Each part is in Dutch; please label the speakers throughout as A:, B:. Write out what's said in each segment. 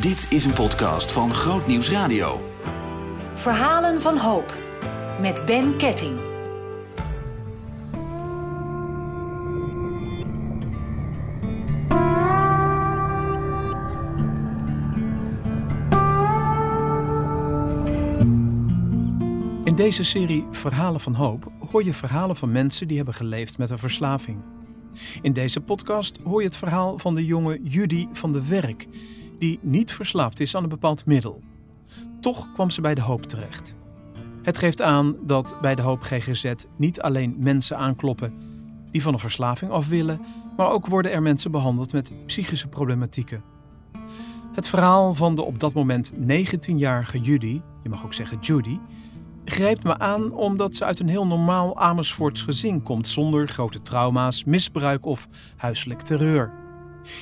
A: Dit is een podcast van Groot Nieuws Radio.
B: Verhalen van hoop. Met Ben Ketting.
C: In deze serie Verhalen van Hoop hoor je verhalen van mensen die hebben geleefd met een verslaving. In deze podcast hoor je het verhaal van de jonge Judy van de Werk, die niet verslaafd is aan een bepaald middel. Toch kwam ze bij de hoop terecht. Het geeft aan dat bij de hoop GGZ niet alleen mensen aankloppen die van een verslaving af willen, maar ook worden er mensen behandeld met psychische problematieken. Het verhaal van de op dat moment 19-jarige Judy, je mag ook zeggen Judy, grijpt me aan omdat ze uit een heel normaal Amersfoorts gezin komt zonder grote trauma's, misbruik of huiselijk terreur.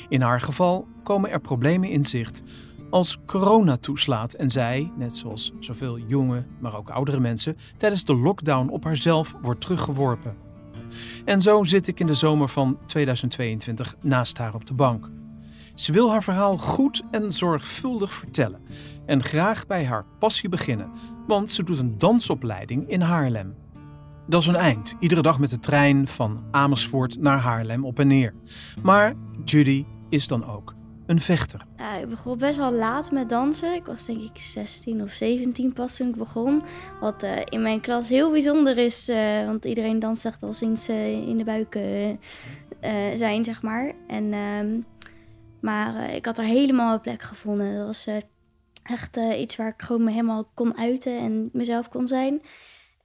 C: In haar geval komen er problemen in zicht als corona toeslaat en zij, net zoals zoveel jonge, maar ook oudere mensen, tijdens de lockdown op haarzelf wordt teruggeworpen. En zo zit ik in de zomer van 2022 naast haar op de bank. Ze wil haar verhaal goed en zorgvuldig vertellen en graag bij haar passie beginnen, want ze doet een dansopleiding in Haarlem. Dat is een eind, iedere dag met de trein van Amersfoort naar Haarlem op en neer. Maar Judy is dan ook een vechter.
D: Ik begon best wel laat met dansen. Ik was denk ik 16 of 17 pas toen ik begon. Wat uh, in mijn klas heel bijzonder is, uh, want iedereen danst echt al sinds uh, in de buik zijn, zeg maar. En, ehm, maar ik had er helemaal een plek gevonden. Dat was echt iets waar ik gewoon me helemaal kon uiten en mezelf kon zijn.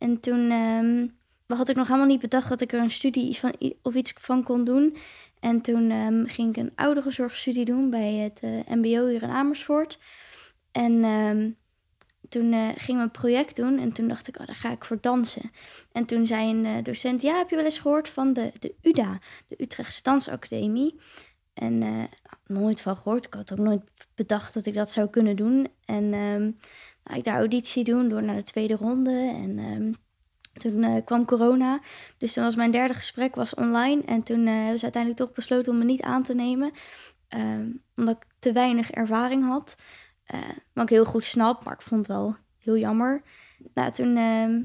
D: En toen um, had ik nog helemaal niet bedacht dat ik er een studie van, of iets van kon doen. En toen um, ging ik een ouderenzorgstudie doen bij het uh, MBO hier in Amersfoort. En um, toen gingen we een project doen en toen dacht ik, oh, daar ga ik voor dansen. En toen zei een uh, docent, ja, heb je wel eens gehoord van de, de UDA, de Utrechtse Dansacademie? En nooit van gehoord. Ik had ook nooit bedacht dat ik dat zou kunnen doen. En nou, ik daar auditie doen, door naar de tweede ronde. En toen uh, kwam corona, dus toen was mijn derde gesprek was online. En toen uh, hebben ze uiteindelijk toch besloten om me niet aan te nemen. Uh, omdat ik te weinig ervaring had. Uh, wat ik heel goed snap, maar ik vond het wel heel jammer. Nou, toen ehm,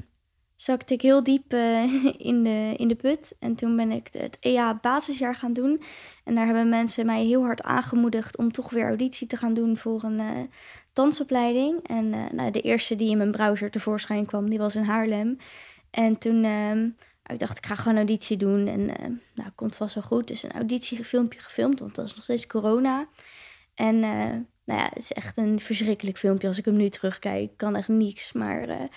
D: zakte ik heel diep in, de, in de put. En toen ben ik het EA basisjaar gaan doen. En daar hebben mensen mij heel hard aangemoedigd om toch weer auditie te gaan doen voor een dansopleiding. En nou, de eerste die in mijn browser tevoorschijn kwam, die was in Haarlem. En toen uh, ik dacht ik ga gewoon een auditie doen. En uh, nou, komt vast wel goed. Dus een auditiefilmpje gefilmd, want dat is nog steeds corona. En uh, nou ja, het is echt een verschrikkelijk filmpje als ik hem nu terugkijk. Ik kan echt niks. Maar nou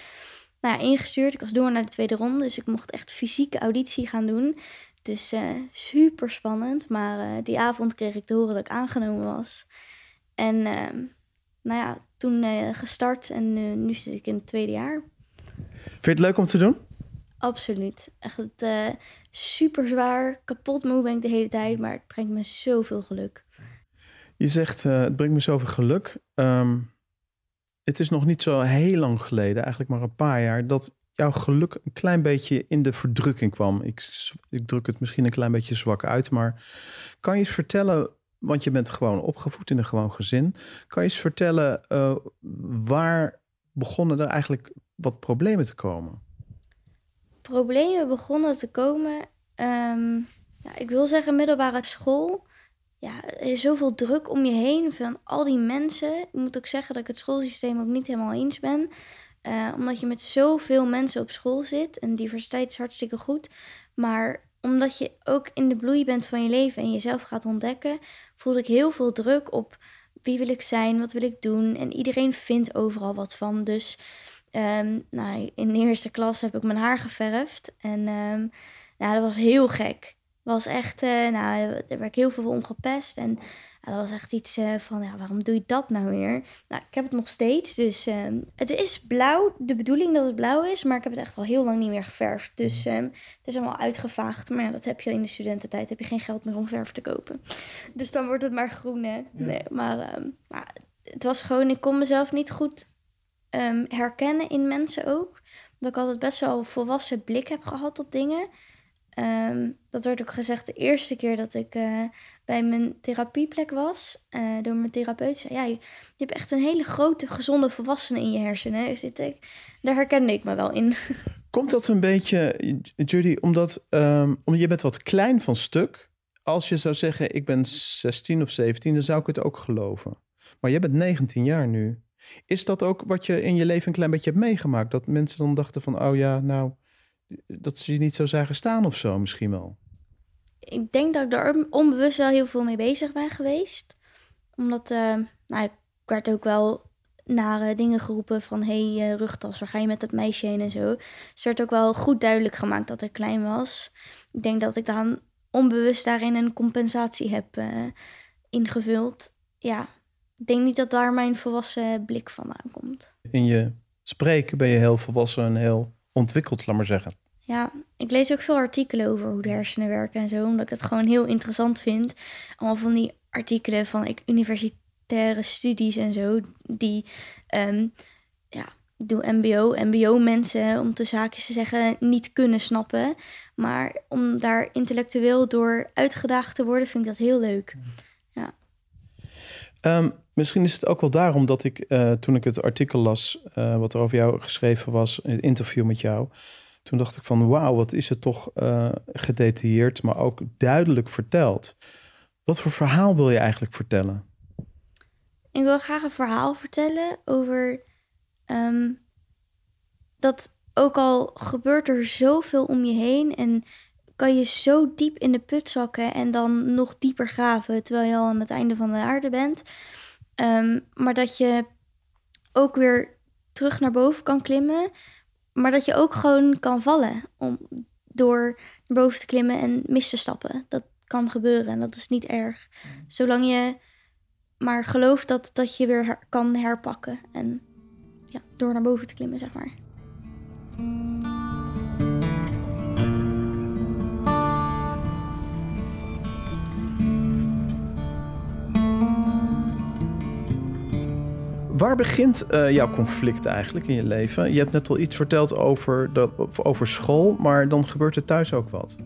D: ja, ingestuurd. Ik was door naar de tweede ronde. Dus ik mocht echt fysieke auditie gaan doen. Dus super spannend. Maar die avond kreeg ik te horen dat ik aangenomen was. En ehm, nou ja, toen gestart. En nu zit ik in het tweede jaar.
C: Vind je het leuk om te doen?
D: Absoluut. Echt uh, super zwaar. Kapot moe ben ik de hele tijd, maar het brengt me zoveel geluk.
C: Je zegt, uh, het brengt me zoveel geluk. Um, het is nog niet zo heel lang geleden, eigenlijk maar een paar jaar, dat jouw geluk een klein beetje in de verdrukking kwam. Ik, ik druk het misschien een klein beetje zwak uit, maar kan je eens vertellen, want je bent gewoon opgevoed in een gewoon gezin, kan je eens vertellen uh, waar begonnen er eigenlijk wat problemen te komen?
D: Problemen begonnen te komen. Ja, ik wil zeggen, middelbare school. Ja, er is zoveel druk om je heen van al die mensen. Ik moet ook zeggen dat ik het schoolsysteem ook niet helemaal eens ben. Uh, omdat je met zoveel mensen op school zit. En diversiteit is hartstikke goed. Maar omdat je ook in de bloei bent van je leven en jezelf gaat ontdekken, voelde ik heel veel druk op wie wil ik zijn, wat wil ik doen. En iedereen vindt overal wat van. Dus Um, nou, in de eerste klas heb ik mijn haar geverfd. En um, nou, dat was heel gek. was echt, uh, nou, daar werd ik heel veel om gepest. En dat was echt iets uh, van, ja, waarom doe je dat nou weer? Nou, ik heb het nog steeds. Dus um, het is blauw, de bedoeling dat het blauw is. Maar ik heb het echt al heel lang niet meer geverfd. Dus het is allemaal uitgevaagd. Maar ja, dat heb je in de studententijd. Heb je geen geld meer om verf te kopen. Dus dan wordt het maar groen, hè? Nee, maar, maar het was gewoon, ik kon mezelf niet goed herkennen in mensen ook. Dat ik altijd best wel een volwassen blik heb gehad op dingen. Ehm, dat werd ook gezegd de eerste keer dat ik eh, bij mijn therapieplek was. eh, door mijn therapeut. Zei, ja, je, je hebt echt een hele grote, gezonde volwassene in je hersenen. Zit ik. Daar herkende ik me wel in.
E: Komt dat een beetje, Judy, omdat, ehm, omdat je bent wat klein van stuk. Als je zou zeggen, ik ben 16 of 17, dan zou ik het ook geloven. Maar jij bent 19 jaar nu. Is dat ook wat je in je leven een klein beetje hebt meegemaakt? Dat mensen dan dachten van, oh ja, nou, dat ze je niet zo zagen staan of zo misschien wel.
D: ik denk dat ik daar onbewust wel heel veel mee bezig ben geweest. Omdat, eh, nou, ik werd ook wel nare dingen geroepen van... hé, hey, eh, rugtas, waar ga je met dat meisje heen en zo. Dus het werd ook wel goed duidelijk gemaakt dat ik klein was. Ik denk dat ik dan onbewust daarin een compensatie heb eh, ingevuld. Ja, ik denk niet dat daar mijn volwassen blik vandaan komt.
E: In je spreken ben je heel volwassen en heel ontwikkeld, laat maar zeggen.
D: Ja, ik lees ook veel artikelen over hoe de hersenen werken en zo, omdat ik het gewoon heel interessant vind. Allemaal van die artikelen van ik, universitaire studies en zo, die, ehm, ja, doe MBO, MBO-mensen, om te zaakjes te zeggen, niet kunnen snappen. Maar om daar intellectueel door uitgedaagd te worden, vind ik dat heel leuk.
E: Ehm, misschien is het ook wel daarom dat ik, eh, toen ik het artikel las, eh, wat er over jou geschreven was, in het interview met jou, toen dacht ik van wauw, wat is het toch eh, gedetailleerd, maar ook duidelijk verteld. Wat voor verhaal wil je eigenlijk vertellen?
D: Ik wil graag een verhaal vertellen over ehm, dat ook al gebeurt er zoveel om je heen en kan je zo diep in de put zakken en dan nog dieper graven terwijl je al aan het einde van de aarde bent. Ehm, maar dat je ook weer terug naar boven kan klimmen, maar dat je ook gewoon kan vallen om door naar boven te klimmen en mis te stappen. Dat kan gebeuren en dat is niet erg. Zolang je maar gelooft dat, dat je weer her- kan herpakken en ja, door naar boven te klimmen, zeg maar.
E: Waar begint eh, jouw conflict eigenlijk in je leven? Je hebt net al iets verteld over, over school, maar dan gebeurt er thuis ook wat.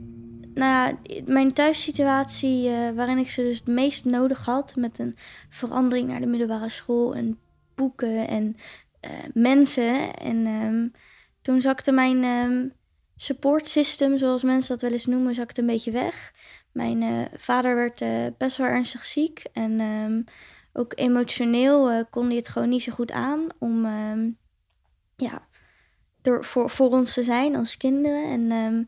D: Nou ja, mijn thuissituatie eh, waarin ik ze dus het meest nodig had... met een verandering naar de middelbare school en boeken en eh, mensen. En ehm, toen zakte mijn ehm, support system, zoals mensen dat wel eens noemen, zakte een beetje weg. Mijn vader werd best wel ernstig ziek en ehm, ook emotioneel eh, kon hij het gewoon niet zo goed aan om ehm, ja, door, voor, voor ons te zijn als kinderen. En ehm,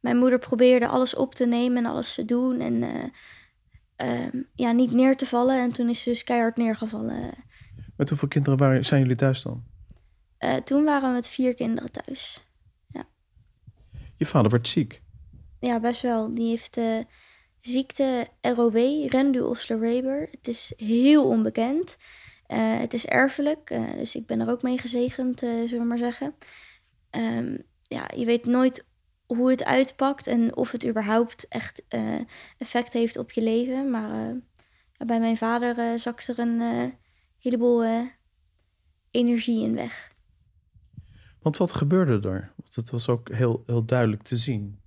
D: mijn moeder probeerde alles op te nemen en alles te doen en eh, ehm, ja, niet neer te vallen. En toen is ze dus keihard neergevallen.
E: Met hoeveel kinderen waren, zijn jullie thuis dan?
D: Eh, toen waren we met vier kinderen thuis.
E: Je vader werd ziek.
D: Ja, best wel. Die heeft ziekte ROW, Rendu-Osler-Weber. Het is heel onbekend. Eh, het is erfelijk, eh, dus ik ben er ook mee gezegend, eh, zullen we maar zeggen. Ehm, ja, je weet nooit hoe het uitpakt en of het überhaupt echt effect heeft op je leven. Maar bij mijn vader zakt er een heleboel energie in weg.
E: Want wat gebeurde er? Want het was ook heel, heel duidelijk te zien.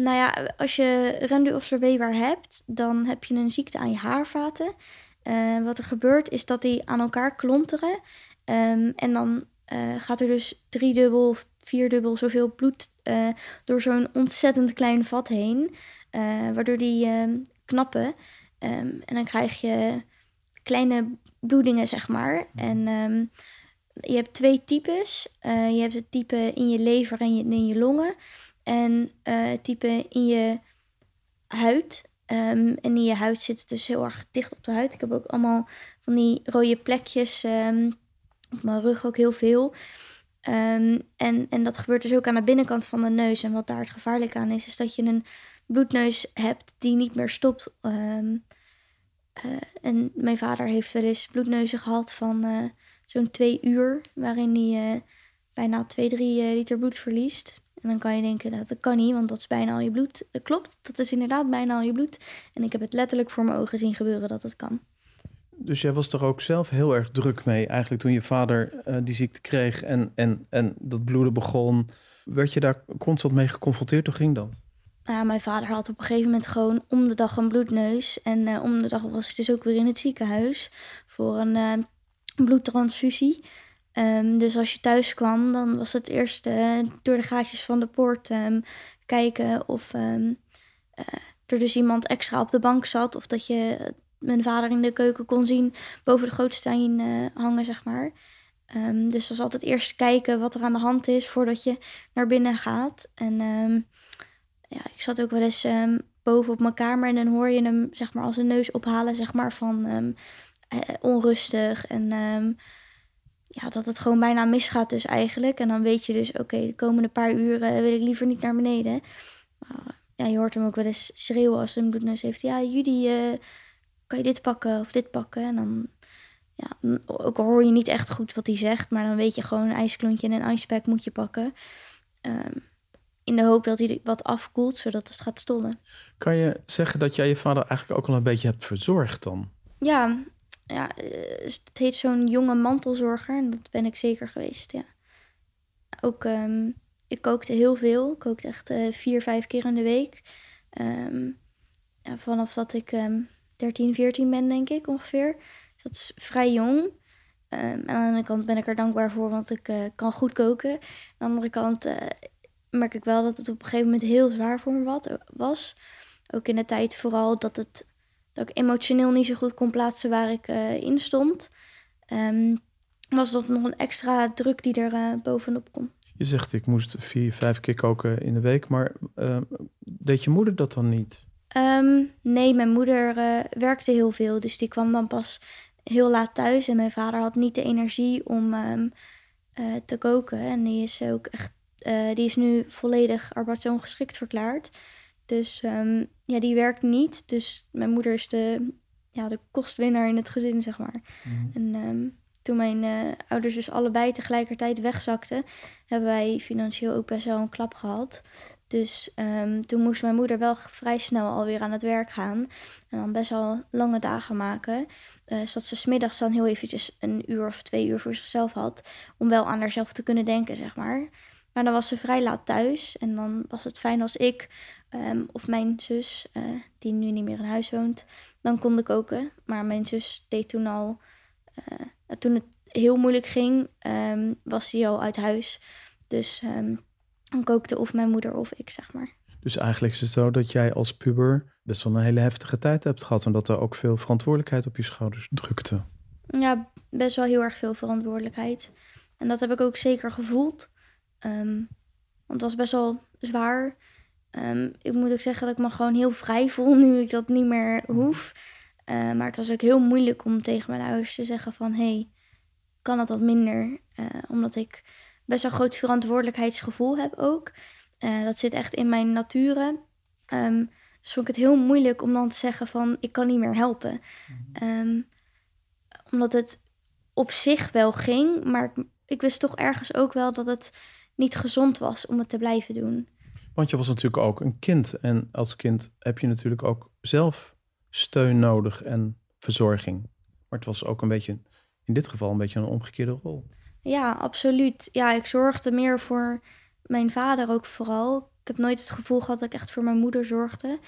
D: Nou ja, als je Rendu of Weber hebt, dan heb je een ziekte aan je haarvaten. Eh, wat er gebeurt is dat die aan elkaar klonteren. Ehm, en dan eh, gaat er dus driedubbel of vierdubbel zoveel bloed eh, door zo'n ontzettend klein vat heen. waardoor die ehm, knappen. Ehm, en dan krijg je kleine bloedingen, zeg maar. En ehm, je hebt twee types. Je hebt het type in je lever en in je longen. En eh, het type in je huid. Ehm, en in je huid zit het dus heel erg dicht op de huid. Ik heb ook allemaal van die rode plekjes. ehm, op mijn rug ook heel veel. Ehm, en, en dat gebeurt dus ook aan de binnenkant van de neus. En wat daar het gevaarlijk aan is, is dat je een bloedneus hebt die niet meer stopt. Eh, en mijn vader heeft wel eens bloedneuzen gehad van eh, zo'n twee uur, waarin hij bijna 2, 3 liter bloed verliest. En dan kan je denken, dat, dat kan niet, want dat is bijna al je bloed. Dat klopt, dat is inderdaad bijna al je bloed. En ik heb het letterlijk voor mijn ogen zien gebeuren dat het kan.
E: Dus jij was er ook zelf heel erg druk mee, eigenlijk toen je vader eh, die ziekte kreeg en, en, en dat bloeden begon. Werd je daar constant mee geconfronteerd? Hoe ging dat?
D: nou ja, mijn vader had op een gegeven moment gewoon om de dag een bloedneus. En eh, om de dag was ik dus ook weer in het ziekenhuis voor een eh, bloedtransfusie. Ehm, dus als je thuis kwam, dan was het eerst eh, door de gaatjes van de poort ehm, kijken of eh, er dus iemand extra op de bank zat. Of dat je mijn vader in de keuken kon zien boven de gootsteen eh, hangen, zeg maar. Dus was altijd eerst kijken wat er aan de hand is voordat je naar binnen gaat. En ja, ik zat ook wel eens boven op mijn kamer en dan hoor je hem zeg maar als een neus ophalen, zeg maar van onrustig en ja, dat het gewoon bijna misgaat dus eigenlijk. En dan weet je dus, oké, de komende paar uren wil ik liever niet naar beneden. Maar, ja, je hoort hem ook wel eens schreeuwen als hij een bloedneus heeft. Ja, Judy, eh, kan je dit pakken of dit pakken? En dan, ja, ook al hoor je niet echt goed wat hij zegt, maar dan weet je gewoon een ijsklontje en een icepack moet je pakken. Ehm, in de hoop dat hij wat afkoelt, zodat het gaat stollen.
E: Kan je zeggen dat jij je vader eigenlijk ook al een beetje hebt verzorgd dan?
D: Ja, ja eh, het heet zo'n jonge mantelzorger en dat ben ik zeker geweest, ja. Ook, ehm, ik kookte heel veel. Ik kookte echt eh, vier, vijf keer in de week. Ehm, vanaf dat ik ehm 13, 14 ben, denk ik ongeveer. Dus dat is vrij jong. Ehm, en aan de ene kant ben ik er dankbaar voor, want ik eh, kan goed koken. Aan de andere kant merk ik wel dat het op een gegeven moment heel zwaar voor me was. Ook in de tijd vooral dat, het, dat ik emotioneel niet zo goed kon plaatsen waar ik eh, in stond. Ehm, was dat nog een extra druk die er eh, bovenop komt.
E: Je zegt ik moest vier, vijf keer koken in de week, maar eh, deed je moeder dat dan niet?
D: Ehm, nee, mijn moeder eh, werkte heel veel, dus die kwam dan pas heel laat thuis. En mijn vader had niet de energie om ehm, te koken. En die is ook echt, die is nu volledig arbeidsongeschikt verklaard. Dus ehm, ja, die werkt niet. Dus mijn moeder is de, ja, de kostwinnaar in het gezin, zeg maar. En ehm, toen mijn eh, ouders dus allebei tegelijkertijd wegzakten, hebben wij financieel ook best wel een klap gehad. Dus ehm, toen moest mijn moeder wel vrij snel alweer aan het werk gaan. En dan best wel lange dagen maken. eh, zodat ze smiddags dan heel eventjes een uur of twee uur voor zichzelf had. Om wel aan haarzelf te kunnen denken, zeg maar. Maar dan was ze vrij laat thuis. En dan was het fijn als ik ehm, of mijn zus, eh, die nu niet meer in huis woont, dan konden koken. Maar mijn zus deed toen al, eh, toen het heel moeilijk ging, ehm, was ze al uit huis. Dus ehm, dan kookte of mijn moeder of ik, zeg maar.
E: Dus eigenlijk is het zo dat jij als puber best wel een hele heftige tijd hebt gehad en dat er ook veel verantwoordelijkheid op je schouders drukte.
D: Ja, best wel heel erg veel verantwoordelijkheid. En dat heb ik ook zeker gevoeld. Want het was best wel zwaar. Ehm, ik moet ook zeggen dat ik me gewoon heel vrij voel nu ik dat niet meer hoef. Eh, maar het was ook heel moeilijk om tegen mijn ouders te zeggen van... hé, hey, kan het wat minder? Eh, omdat ik best wel groot verantwoordelijkheidsgevoel heb ook. Eh, dat zit echt in mijn nature. Ehm, dus vond ik het heel moeilijk om dan te zeggen van... ik kan niet meer helpen. Ehm, omdat het op zich wel ging, maar ik, ik wist toch ergens ook wel dat het niet gezond was om het te blijven doen.
E: Want je was natuurlijk ook een kind en als kind heb je natuurlijk ook zelf steun nodig en verzorging. Maar het was ook een beetje, in dit geval, een beetje een omgekeerde rol.
D: Ja, absoluut. Ja, ik zorgde meer voor mijn vader ook vooral. Ik heb nooit het gevoel gehad dat ik echt voor mijn moeder zorgde.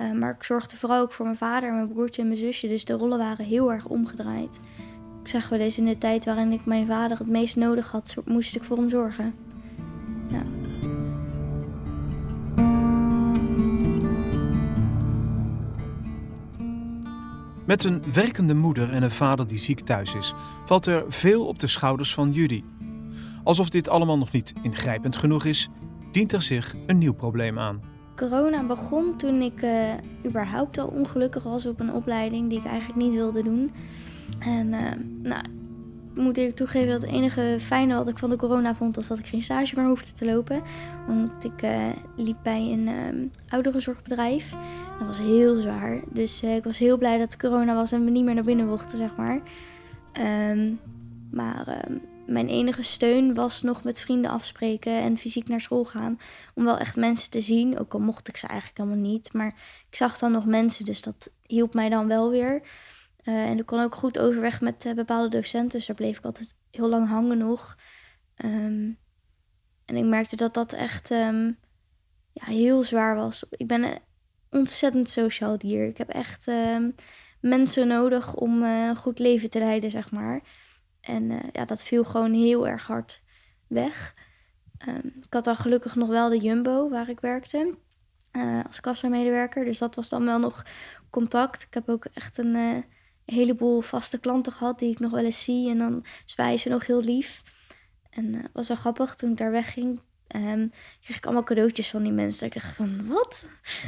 D: Uh, maar ik zorgde vooral ook voor mijn vader, mijn broertje en mijn zusje. Dus de rollen waren heel erg omgedraaid. Ik zeg wel eens in de tijd waarin ik mijn vader het meest nodig had, moest ik voor hem zorgen. Ja.
E: Met een werkende moeder en een vader die ziek thuis is, valt er veel op de schouders van Judy. Alsof dit allemaal nog niet ingrijpend genoeg is, dient er zich een nieuw probleem aan.
D: Corona begon toen ik uh, überhaupt al ongelukkig was op een opleiding die ik eigenlijk niet wilde doen. En uh, nou, moet ik toegeven dat het enige fijne wat ik van de corona vond, was dat ik geen stage meer hoefde te lopen. Want ik uh, liep bij een um, ouderenzorgbedrijf. Dat was heel zwaar. Dus ik was heel blij dat corona was en we niet meer naar binnen mochten, zeg maar. Um, maar um, mijn enige steun was nog met vrienden afspreken en fysiek naar school gaan. Om wel echt mensen te zien. Ook al mocht ik ze eigenlijk helemaal niet. Maar ik zag dan nog mensen, dus dat hielp mij dan wel weer. Uh, en ik kon ook goed overweg met uh, bepaalde docenten. Dus daar bleef ik altijd heel lang hangen nog. Um, en ik merkte dat dat echt um, ja, heel zwaar was. Ik ben een ontzettend sociaal dier. Ik heb echt ehm, mensen nodig om eh, een goed leven te leiden, zeg maar. En eh, ja, dat viel gewoon heel erg hard weg. Ehm, ik had dan gelukkig nog wel de Jumbo waar ik werkte uh, als kassamedewerker. Dus dat was dan wel nog contact. Ik heb ook echt een heleboel vaste klanten gehad die ik nog wel eens zie. En dan zwaaien ze nog heel lief. En het was wel grappig toen ik daar wegging. Um, kreeg ik allemaal cadeautjes van die mensen. Ik dacht van, wat?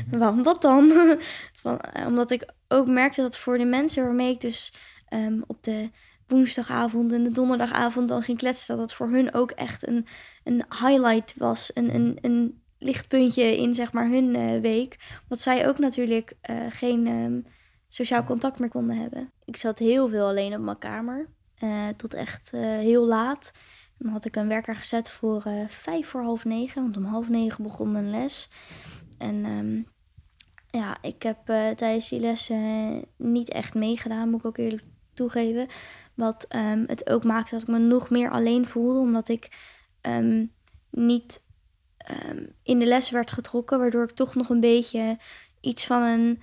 D: Mhm. Waarom dat dan? van, uh, omdat ik ook merkte dat voor de mensen waarmee ik dus um, op de woensdagavond en de donderdagavond dan ging kletsen, dat dat voor hun ook echt een, een highlight was. Een, een, een lichtpuntje in zeg maar hun uh, week. Omdat zij ook natuurlijk geen um, sociaal contact meer konden hebben. Ik zat heel veel alleen op mijn kamer. tot echt heel laat. Dan had ik een werker gezet voor uh, vijf voor half negen, want om half negen begon mijn les. En um, ja, ik heb tijdens die lessen niet echt meegedaan, moet ik ook eerlijk toegeven. Wat um, het ook maakte dat ik me nog meer alleen voelde, omdat ik um, niet in de les werd getrokken, waardoor ik toch nog een beetje iets van een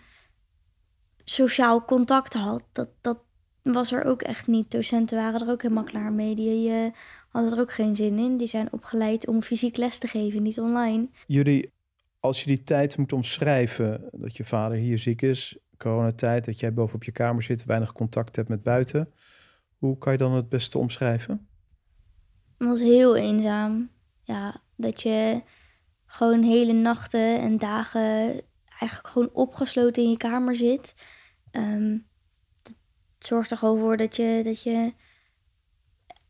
D: sociaal contact had. Dat, dat was er ook echt niet. Docenten waren er ook helemaal klaar mee. Die uh, hadden er ook geen zin in. Die zijn opgeleid om fysiek les te geven, niet online.
E: Jullie, als je die tijd moet omschrijven, dat je vader hier ziek is, coronatijd, dat jij boven op je kamer zit, weinig contact hebt met buiten, hoe kan je dan het beste omschrijven?
D: Het was heel eenzaam. Ja, dat je gewoon hele nachten en dagen eigenlijk gewoon opgesloten in je kamer zit. Um, dat zorgt er gewoon voor dat je, dat je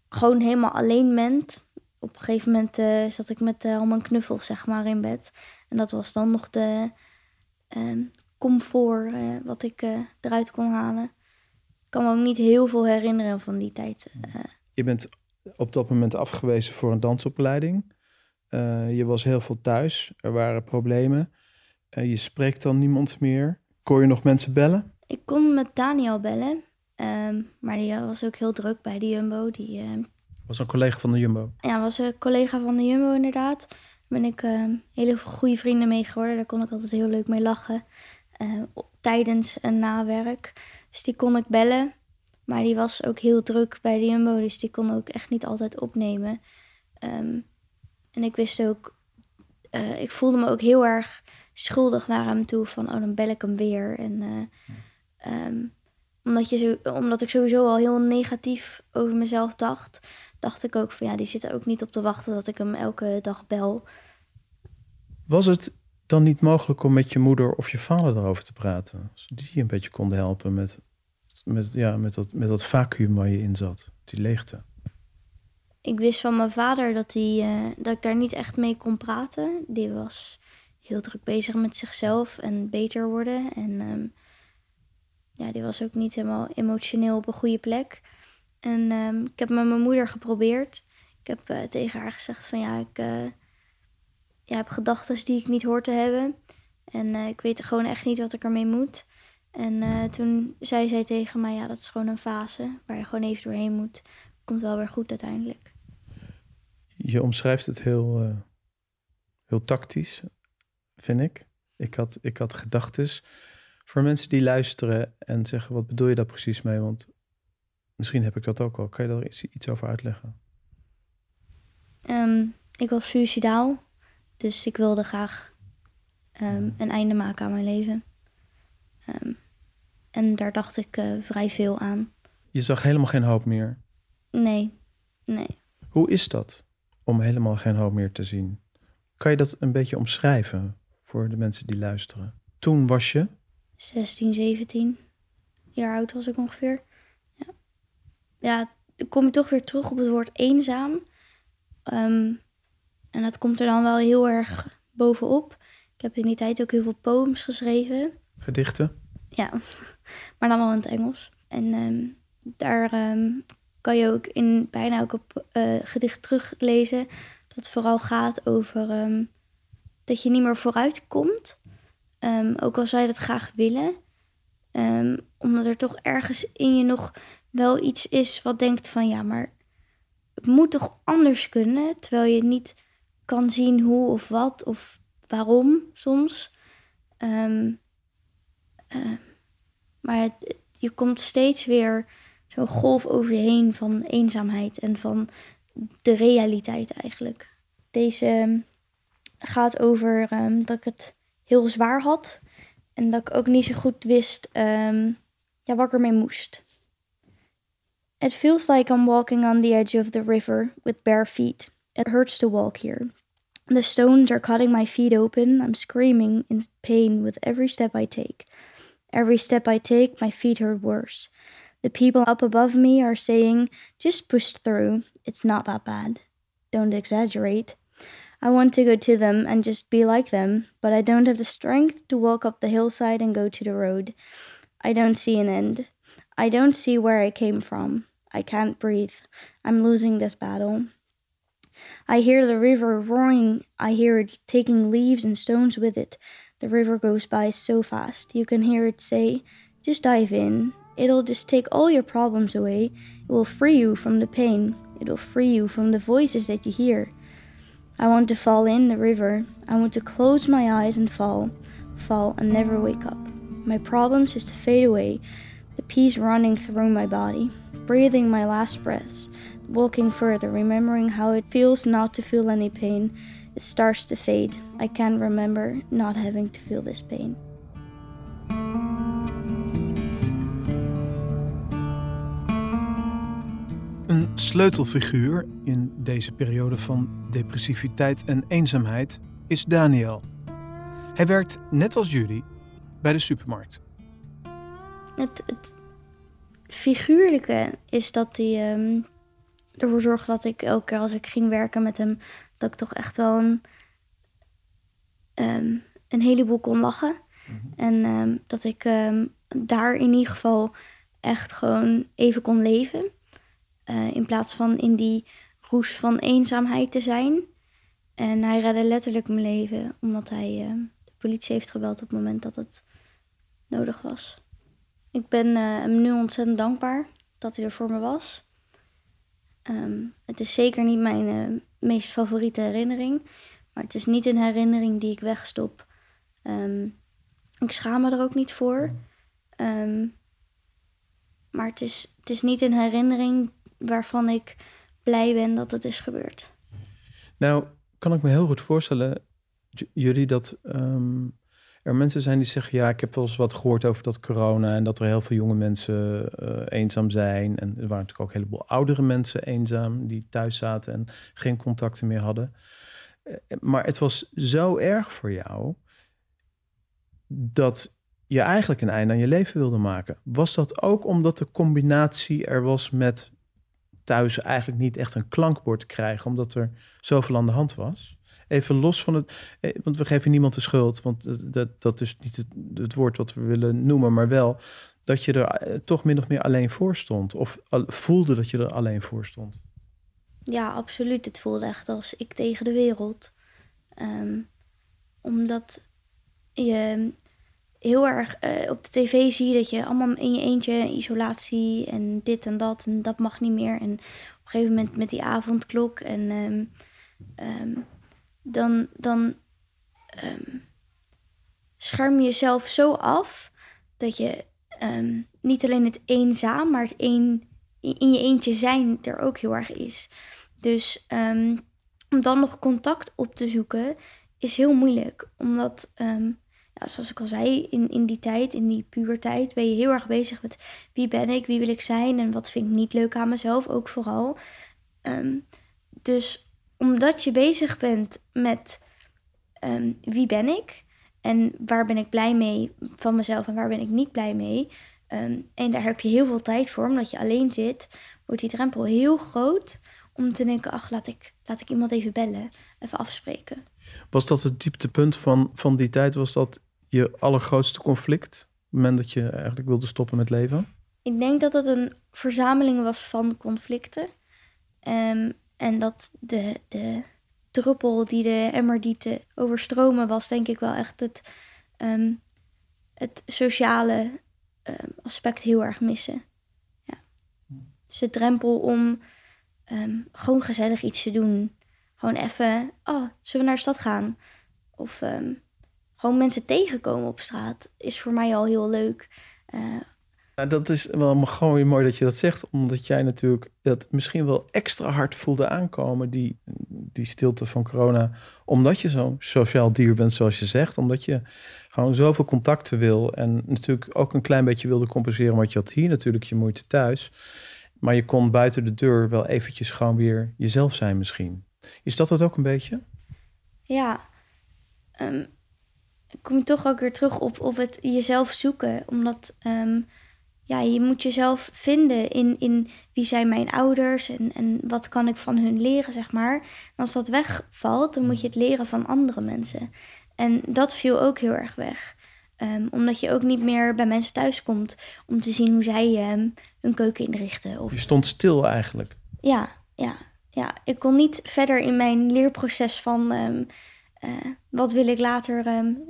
D: gewoon helemaal alleen bent. Op een gegeven moment uh, zat ik met uh, al mijn knuffels zeg maar in bed. En dat was dan nog de uh, comfort uh, wat ik eruit kon halen. Ik kan me ook niet heel veel herinneren van die tijd.
E: Je bent op dat moment afgewezen voor een dansopleiding. je was heel veel thuis. Er waren problemen. je spreekt dan niemand meer. Kon je nog mensen bellen?
D: Ik kon met Daniel bellen. Um, maar die was ook heel druk bij de Jumbo. Die uh,
E: was een collega van de Jumbo?
D: Ja, was een collega van de Jumbo inderdaad. Daar ben ik uh, hele goede vrienden mee geworden. Daar kon ik altijd heel leuk mee lachen. Uh, tijdens en na werk. Dus die kon ik bellen. Maar die was ook heel druk bij de Jumbo. Dus die kon ook echt niet altijd opnemen. Um, en ik wist ook... Uh, ik voelde me ook heel erg schuldig naar hem toe. Van, oh, dan bel ik hem weer. En... Um, omdat, je zo, omdat ik sowieso al heel negatief over mezelf dacht, dacht ik ook van ja, die zit er ook niet op te wachten dat ik hem elke dag bel.
E: Was het dan niet mogelijk om met je moeder of je vader erover te praten? Zodat die je een beetje konden helpen met, met, ja, met, dat, met dat vacuüm waar je in zat, die leegte.
D: Ik wist van mijn vader dat, hij, uh, dat ik daar niet echt mee kon praten. Die was heel druk bezig met zichzelf en beter worden. En um, ja, die was ook niet helemaal emotioneel op een goede plek. En um, ik heb met mijn moeder geprobeerd. Ik heb uh, tegen haar gezegd van ja, ik ja, heb gedachten die ik niet hoor te hebben. En uh, ik weet gewoon echt niet wat ik ermee moet. En toen zei zij tegen mij, ja, dat is gewoon een fase waar je gewoon even doorheen moet. Komt wel weer goed uiteindelijk.
E: Je omschrijft het heel, heel tactisch, vind ik. Ik had, ik had gedachtes voor mensen die luisteren en zeggen, wat bedoel je daar precies mee? Want misschien heb ik dat ook al. Kan je daar iets, over uitleggen?
D: Um, ik was suicidaal, dus ik wilde graag um, een einde maken aan mijn leven. Um, en daar dacht ik uh, vrij veel aan.
E: Je zag helemaal geen hoop meer?
D: Nee, nee.
E: Hoe is dat om helemaal geen hoop meer te zien? Kan je dat een beetje omschrijven voor de mensen die luisteren? Toen was je
D: 16, 17 jaar oud was ik ongeveer. Ja, ja dan kom je toch weer terug op het woord eenzaam. Um, en dat komt er dan wel heel erg bovenop. Ik heb in die tijd ook heel veel poems geschreven.
E: Gedichten?
D: Ja, maar dan wel in het Engels. En um, daar um, kan je ook in bijna elke uh, gedicht teruglezen. Dat vooral gaat over dat je niet meer vooruit komt. Um, ook al zou je dat graag willen. Um, omdat er toch ergens in je nog wel iets is wat denkt van ja, maar het moet toch anders kunnen. Terwijl je niet kan zien hoe of wat of waarom soms. Ehm, eh, maar je komt steeds weer zo'n golf over je heen van eenzaamheid en van de realiteit eigenlijk. Deze ehm, gaat over ehm, dat ik het heel zwaar had en dat ik ook niet zo goed wist um, ja, wat ik ermee moest. It feels like I'm walking on the edge of the river with bare feet. It hurts to walk here. The stones are cutting my feet open. I'm screaming in pain with every step I take. Every step I take, my feet hurt worse. The people up above me are saying, just push through. It's not that bad. Don't exaggerate. I want to go to them and just be like them, but I don't have the strength to walk up the hillside and go to the road. I don't see an end. I don't see where I came from. I can't breathe. I'm losing this battle. I hear the river roaring. I hear it taking leaves and stones with it. The river goes by so fast. You can hear it say, Just dive in. It'll just take all your problems away. It will free you from the pain. It will free you from the voices that you hear. I want to fall in the river. I want to close my eyes and fall, fall and never wake up. My problems just to fade away, the peace running through my body, breathing my last breaths, walking further, remembering how it feels not to feel any pain. It starts to fade. I can't remember not having to feel this pain.
E: Een sleutelfiguur in deze periode van depressiviteit en eenzaamheid is Daniel. Hij werkt net als jullie bij de supermarkt.
D: Het, het figuurlijke is dat hij ehm, ervoor zorgde dat ik elke keer als ik ging werken met hem, dat ik toch echt wel een, um, een heleboel kon lachen. En ehm, dat ik daar in ieder geval echt gewoon even kon leven. Uh, in plaats van in die roes van eenzaamheid te zijn. En hij redde letterlijk mijn leven, omdat hij uh, de politie heeft gebeld op het moment dat het nodig was. Ik ben uh, hem nu ontzettend dankbaar dat hij er voor me was. Um, het is zeker niet mijn meest favoriete herinnering, maar het is niet een herinnering die ik wegstop. Um, ik schaam me er ook niet voor. Um, maar het is, het is niet een herinnering waarvan ik blij ben dat het is gebeurd.
E: Nou, kan ik me heel goed voorstellen, jullie, dat um, er mensen zijn die zeggen: Ja, ik heb wel eens wat gehoord over dat corona en dat er heel veel jonge mensen uh, eenzaam zijn. En er waren natuurlijk ook een heleboel oudere mensen eenzaam die thuis zaten en geen contacten meer hadden. Uh, maar het was zo erg voor jou dat je eigenlijk een einde aan je leven wilde maken. Was dat ook omdat de combinatie er was met thuis eigenlijk niet echt een klankbord krijgen, omdat er zoveel aan de hand was. Even los van het, eh, want we geven niemand de schuld, want dat, dat is niet het, het woord wat we willen noemen, maar wel dat je er eh, toch min of meer alleen voor stond, of voelde dat je er alleen voor stond.
D: Ja, absoluut. Het voelde echt als ik tegen de wereld. Um, omdat je heel erg uh, op de tv zie dat je allemaal in je eentje isolatie en dit en dat en dat mag niet meer. En op een gegeven moment met die avondklok en um, um, dan, dan um, scherm je jezelf zo af dat je niet alleen het eenzaam, maar het een, in je eentje zijn er ook heel erg is. Dus om dan nog contact op te zoeken is heel moeilijk, omdat ja, zoals ik al zei, in, in die tijd, in die puberteit, ben je heel erg bezig met wie ben ik, wie wil ik zijn en wat vind ik niet leuk aan mezelf, ook vooral. Um, dus omdat je bezig bent met um, wie ben ik en waar ben ik blij mee van mezelf en waar ben ik niet blij mee. Um, en daar heb je heel veel tijd voor, omdat je alleen zit, wordt die drempel heel groot om te denken, ach, laat ik, laat ik iemand even bellen, even afspreken.
E: Was dat het dieptepunt van, van die tijd? Was dat je allergrootste conflict? Op het moment dat je eigenlijk wilde stoppen met leven?
D: Ik denk dat het een verzameling was van conflicten. Um, en dat de, de druppel die de emmer die te overstromen was, denk ik wel echt het, um, het sociale um, aspect heel erg missen. Ja. Dus de drempel om gewoon gezellig iets te doen. Gewoon even, oh, zullen we naar de stad gaan? of ehm, gewoon mensen tegenkomen op straat is voor mij al heel leuk. Uh,
E: nou, dat is wel gewoon weer mooi dat je dat zegt, omdat jij natuurlijk dat misschien wel extra hard voelde aankomen, die, die stilte van corona, omdat je zo'n sociaal dier bent, zoals je zegt, omdat je gewoon zoveel contacten wil en natuurlijk ook een klein beetje wilde compenseren wat je had hier natuurlijk je moeite thuis, maar je kon buiten de deur wel eventjes gewoon weer jezelf zijn misschien. Is dat het ook een beetje?
D: Ja, um, kom toch ook weer terug op, op het jezelf zoeken, omdat ehm, ja, je moet jezelf vinden in, in wie zijn mijn ouders en, en wat kan ik van hun leren, zeg maar. En als dat wegvalt, dan moet je het leren van andere mensen. En dat viel ook heel erg weg. Ehm, omdat je ook niet meer bij mensen thuis komt om te zien hoe zij um, hun keuken inrichten. Of...
E: Je stond stil eigenlijk.
D: Ja, ja, ja. Ik kon niet verder in mijn leerproces van wat wil ik later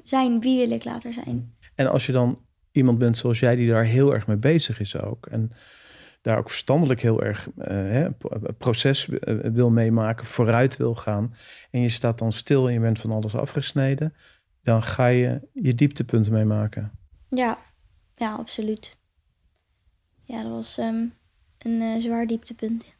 D: zijn, wie wil ik later zijn.
E: En als je dan iemand bent zoals jij die daar heel erg mee bezig is ook. En daar ook verstandelijk heel erg uh, hè, proces eh, wil meemaken, vooruit wil gaan. En je staat dan stil en je bent van alles afgesneden. Dan ga je je dieptepunten meemaken.
D: Ja, ja, absoluut. Ja, dat was um, een uh, zwaar dieptepunt.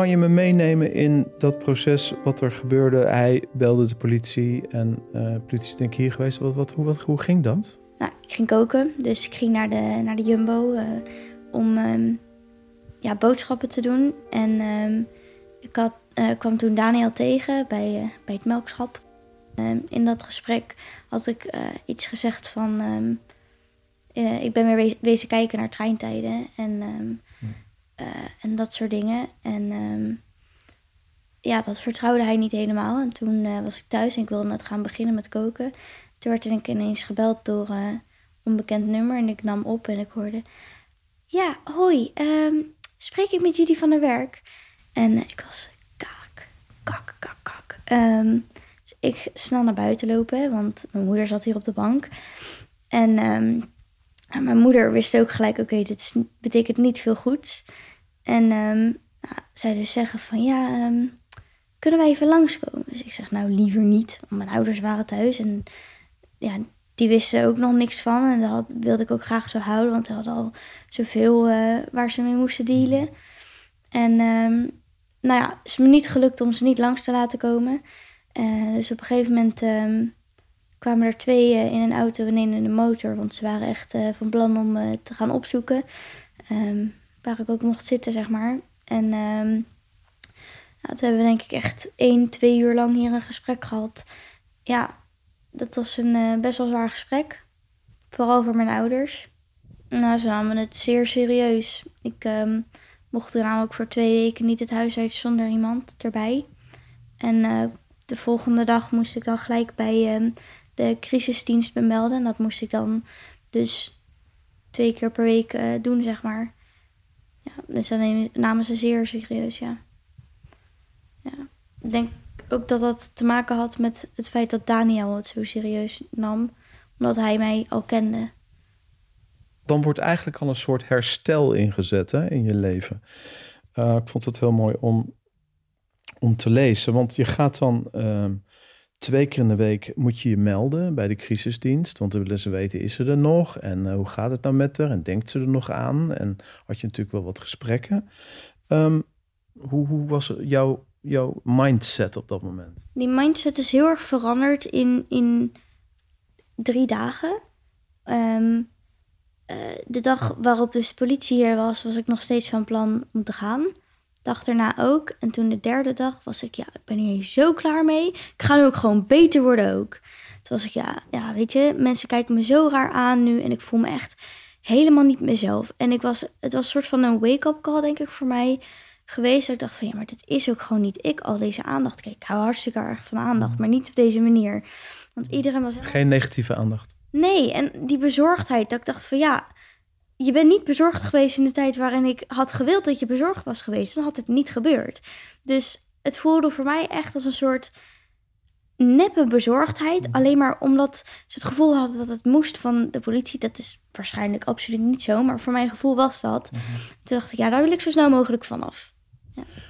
E: Kan je me meenemen in dat proces, wat er gebeurde? Hij belde de politie en uh, de politie is denk ik hier geweest. Wat, wat, hoe, wat, hoe ging dat?
D: Nou, ik ging koken, dus ik ging naar de, naar de Jumbo uh, om um, ja, boodschappen te doen. En um, ik had, uh, kwam toen Daniel tegen bij, bij het melkschap. Um, in dat gesprek had ik iets gezegd van... ik ben weer wezen kijken naar treintijden en... Uh, en dat soort dingen. En um, ja, dat vertrouwde hij niet helemaal. En toen uh, was ik thuis en ik wilde net gaan beginnen met koken. Toen werd ik ineens gebeld door een uh, onbekend nummer. En ik nam op en ik hoorde... Ja, hoi, um, spreek ik met jullie van het werk? En ik was kak, kak, kak, kak. Um, dus ik snel naar buiten lopen, want mijn moeder zat hier op de bank. En mijn moeder wist ook gelijk, oké, dit is, betekent niet veel goeds. En um, nou, zij dus zeggen van ja, um, kunnen wij even langskomen? Dus ik zeg nou liever niet, want mijn ouders waren thuis en ja, die wisten ook nog niks van. En dat wilde ik ook graag zo houden, want ze hadden al zoveel uh, waar ze mee moesten dealen. En um, nou ja, het is me niet gelukt om ze niet langs te laten komen. Uh, dus op een gegeven moment kwamen er twee uh, in een auto en in een motor, want ze waren echt van plan om te gaan opzoeken. Um, waar ik ook mocht zitten, zeg maar. En um, nou, toen hebben we denk ik echt één, twee uur lang hier een gesprek gehad. Ja, dat was een best wel zwaar gesprek. Vooral voor mijn ouders. Nou, ze namen het zeer serieus. Ik um, mocht er namelijk voor twee weken niet het huis uit zonder iemand erbij. En de volgende dag moest ik dan gelijk bij de crisisdienst bemelden. En dat moest ik dan dus twee keer per week uh, doen, zeg maar. Ja, dus dan namen ze zeer serieus, ja. ja. Ik denk ook dat dat te maken had met het feit dat Daniel het zo serieus nam, omdat hij mij al kende.
E: Dan wordt eigenlijk al een soort herstel ingezet hè, in je leven. Uh, ik vond het heel mooi om, om te lezen, want je gaat dan uh, Twee keer in de week moet je je melden bij de crisisdienst, want dan willen ze weten, is ze er nog? En uh, hoe gaat het nou met haar? En denkt ze er nog aan? En had je natuurlijk wel wat gesprekken. Um, hoe, hoe was jouw, jouw mindset op dat moment?
D: Die mindset is heel erg veranderd in, in drie dagen. Um, uh, de dag waarop dus de politie hier was, was ik nog steeds van plan om te gaan dag daarna ook. En toen de derde dag was ik, ja, ik ben hier zo klaar mee. Ik ga nu ook gewoon beter worden ook. Toen was ik, ja, ja, weet je, mensen kijken me zo raar aan nu. En ik voel me echt helemaal niet mezelf. En ik was, het was een soort van een wake-up call, denk ik, voor mij geweest. Dat ik dacht van, ja, maar dit is ook gewoon niet ik, al deze aandacht. Kijk, ik hou hartstikke erg van aandacht, maar niet op deze manier. Want iedereen was...
E: Geen negatieve aandacht.
D: Nee, en die bezorgdheid, dat ik dacht van, ja je bent niet bezorgd geweest in de tijd waarin ik had gewild dat je bezorgd was geweest. Dan had het niet gebeurd. Dus het voelde voor mij echt als een soort neppe bezorgdheid. Alleen maar omdat ze het gevoel hadden dat het moest van de politie. Dat is waarschijnlijk absoluut niet zo, maar voor mijn gevoel was dat. Toen dacht ik, ja, daar wil ik zo snel mogelijk vanaf.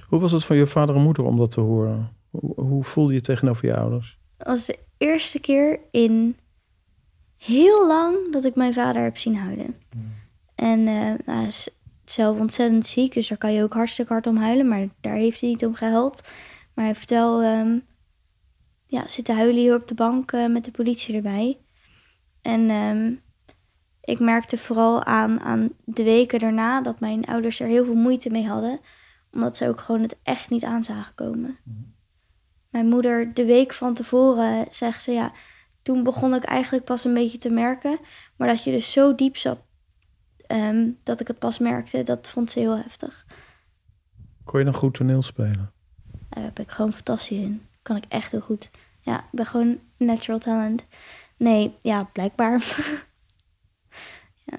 E: Hoe was het van je vader en moeder om dat te horen? Hoe, voelde je tegenover je ouders?
D: Het was de eerste keer in heel lang dat ik mijn vader heb zien huilen. En nou, hij is zelf ontzettend ziek, dus daar kan je ook hartstikke hard om huilen. Maar daar heeft hij niet om gehuild. Maar hij heeft wel ehm, ja, zitten huilen hier op de bank eh, met de politie erbij. En ehm, ik merkte vooral aan, aan de weken daarna dat mijn ouders er heel veel moeite mee hadden. Omdat ze ook gewoon het echt niet aan zagen komen. Mijn moeder, de week van tevoren, zegt ze ja. Toen begon ik eigenlijk pas een beetje te merken. Maar dat je dus zo diep zat ehm, dat ik het pas merkte, dat vond ze heel heftig.
E: Kon je dan goed toneel spelen?
D: Daar heb ik gewoon fantastisch in. Kan ik echt heel goed. Ja, ik ben gewoon natural talent. Nee, ja, blijkbaar. ja.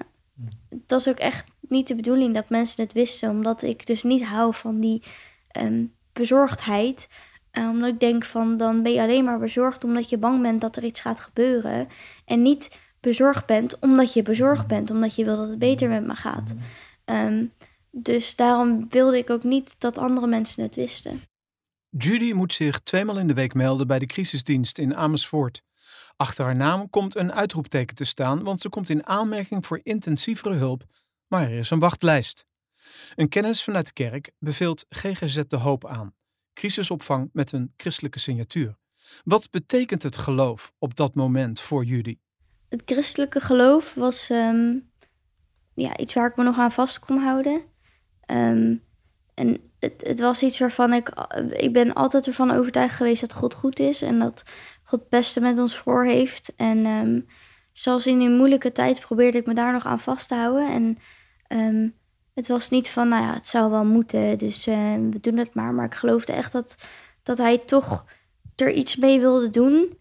D: Het was ook echt niet de bedoeling dat mensen het wisten, omdat ik dus niet hou van die ehm, bezorgdheid. Uh, omdat ik denk van dan ben je alleen maar bezorgd omdat je bang bent dat er iets gaat gebeuren. En niet bezorgd bent omdat je bezorgd bent, omdat je wil dat het beter met me gaat. Um, dus daarom wilde ik ook niet dat andere mensen het wisten.
E: Judy moet zich tweemaal in de week melden bij de crisisdienst in Amersfoort. Achter haar naam komt een uitroepteken te staan, want ze komt in aanmerking voor intensievere hulp, maar er is een wachtlijst. Een kennis vanuit de kerk beveelt GGZ de Hoop aan, crisisopvang met een christelijke signatuur. Wat betekent het geloof op dat moment voor Judy?
D: Het christelijke geloof was um, ja, iets waar ik me nog aan vast kon houden. Um, en het, het, was iets waarvan ik, ik ben altijd ervan overtuigd geweest dat God goed is en dat God het beste met ons voor heeft. En um, zelfs in een moeilijke tijd probeerde ik me daar nog aan vast te houden. En het was niet van, nou ja, het zou wel moeten, dus uh, we doen het maar. Maar ik geloofde echt dat, dat hij toch er iets mee wilde doen.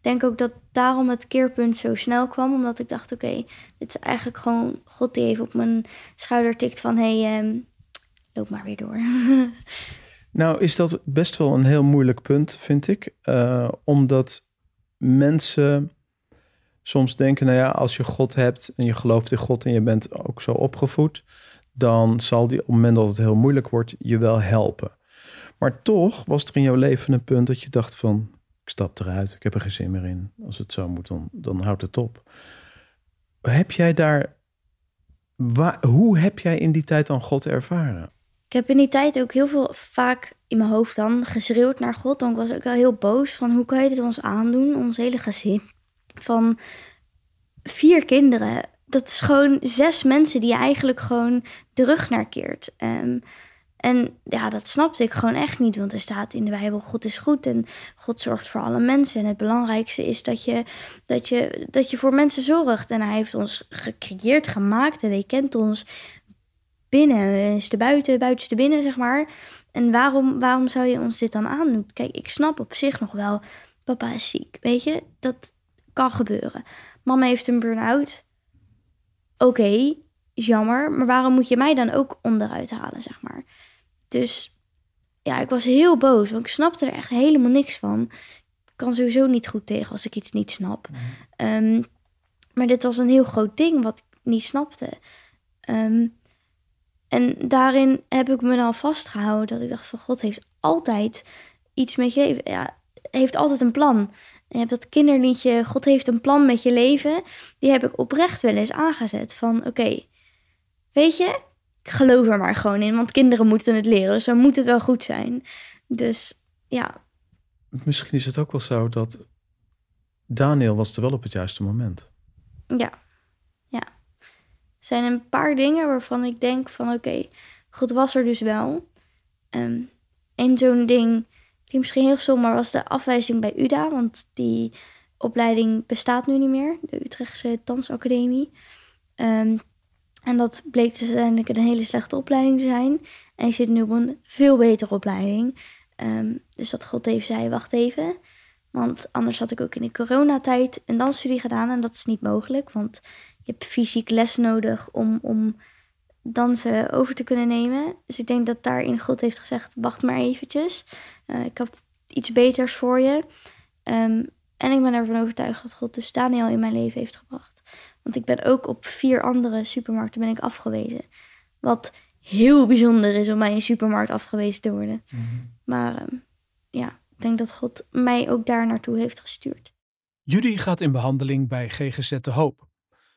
D: Denk ook dat daarom het keerpunt zo snel kwam. Omdat ik dacht, oké, dit is eigenlijk gewoon God die even op mijn schouder tikt van... hé, hey, loop maar weer door.
E: nou, is dat best wel een heel moeilijk punt, vind ik. Uh, omdat mensen soms denken, nou ja, als je God hebt en je gelooft in God en je bent ook zo opgevoed, dan zal die op het moment dat het heel moeilijk wordt, je wel helpen. Maar toch was er in jouw leven een punt dat je dacht van, ik stap eruit, ik heb er geen zin meer in. Als het zo moet, dan, dan houdt het op. Heb jij daar, waar, hoe heb jij in die tijd dan God ervaren?
D: Ik heb in die tijd ook heel veel vaak in mijn hoofd dan geschreeuwd naar God. Want ik was ook wel heel boos van hoe kan je dit ons aandoen, ons hele gezin. Van vier kinderen. Dat is gewoon zes mensen die je eigenlijk gewoon de rug naar keert. Um, en ja, dat snapte ik gewoon echt niet. Want er staat in de Bijbel: God is goed en God zorgt voor alle mensen. En het belangrijkste is dat je, dat je, dat je voor mensen zorgt. En hij heeft ons gecreëerd, gemaakt. En hij kent ons binnen, is de buiten, buitenste binnen, zeg maar. En waarom, waarom zou je ons dit dan aandoen? Kijk, ik snap op zich nog wel, papa is ziek, weet je, dat kan gebeuren. Mama heeft een burn-out. Oké, is jammer, maar waarom moet je mij dan ook onderuit halen, zeg maar? Dus ja, ik was heel boos, want ik snapte er echt helemaal niks van. Ik kan sowieso niet goed tegen als ik iets niet snap. Um, maar dit was een heel groot ding wat ik niet snapte. Um, en daarin heb ik me dan vastgehouden dat ik dacht van God heeft altijd iets met je leven. Ja, heeft altijd een plan. je hebt dat kinderliedje, God heeft een plan met je leven. Die heb ik oprecht wel eens aangezet. Van oké, weet je, ik geloof er maar gewoon in. Want kinderen moeten het leren, dus dan moet het wel goed zijn. Dus ja.
E: Misschien is het ook wel zo dat Daniel was er wel op het juiste moment.
D: Ja, ja zijn een paar dingen waarvan ik denk van oké, okay, God was er dus wel. Um, en zo'n ding, die misschien heel stom, maar was de afwijzing bij UDA, want die opleiding bestaat nu niet meer, de Utrechtse Dansacademie. Um, en dat bleek dus uiteindelijk een hele slechte opleiding te zijn. En ik zit nu op een veel betere opleiding. Um, dus dat God even zei, wacht even. Want anders had ik ook in de coronatijd een dansstudie gedaan en dat is niet mogelijk. Want je hebt fysiek les nodig om, om dansen over te kunnen nemen. Dus ik denk dat daarin God heeft gezegd, wacht maar eventjes. Uh, ik heb iets beters voor je. Ehm, en ik ben ervan overtuigd dat God dus Daniel in mijn leven heeft gebracht. Want ik ben ook op vier andere supermarkten ben ik afgewezen. Wat heel bijzonder is om bij een supermarkt afgewezen te worden. Maar ehm, ja, ik denk dat God mij ook daar naartoe heeft gestuurd.
C: Judy gaat in behandeling bij GGZ De Hoop.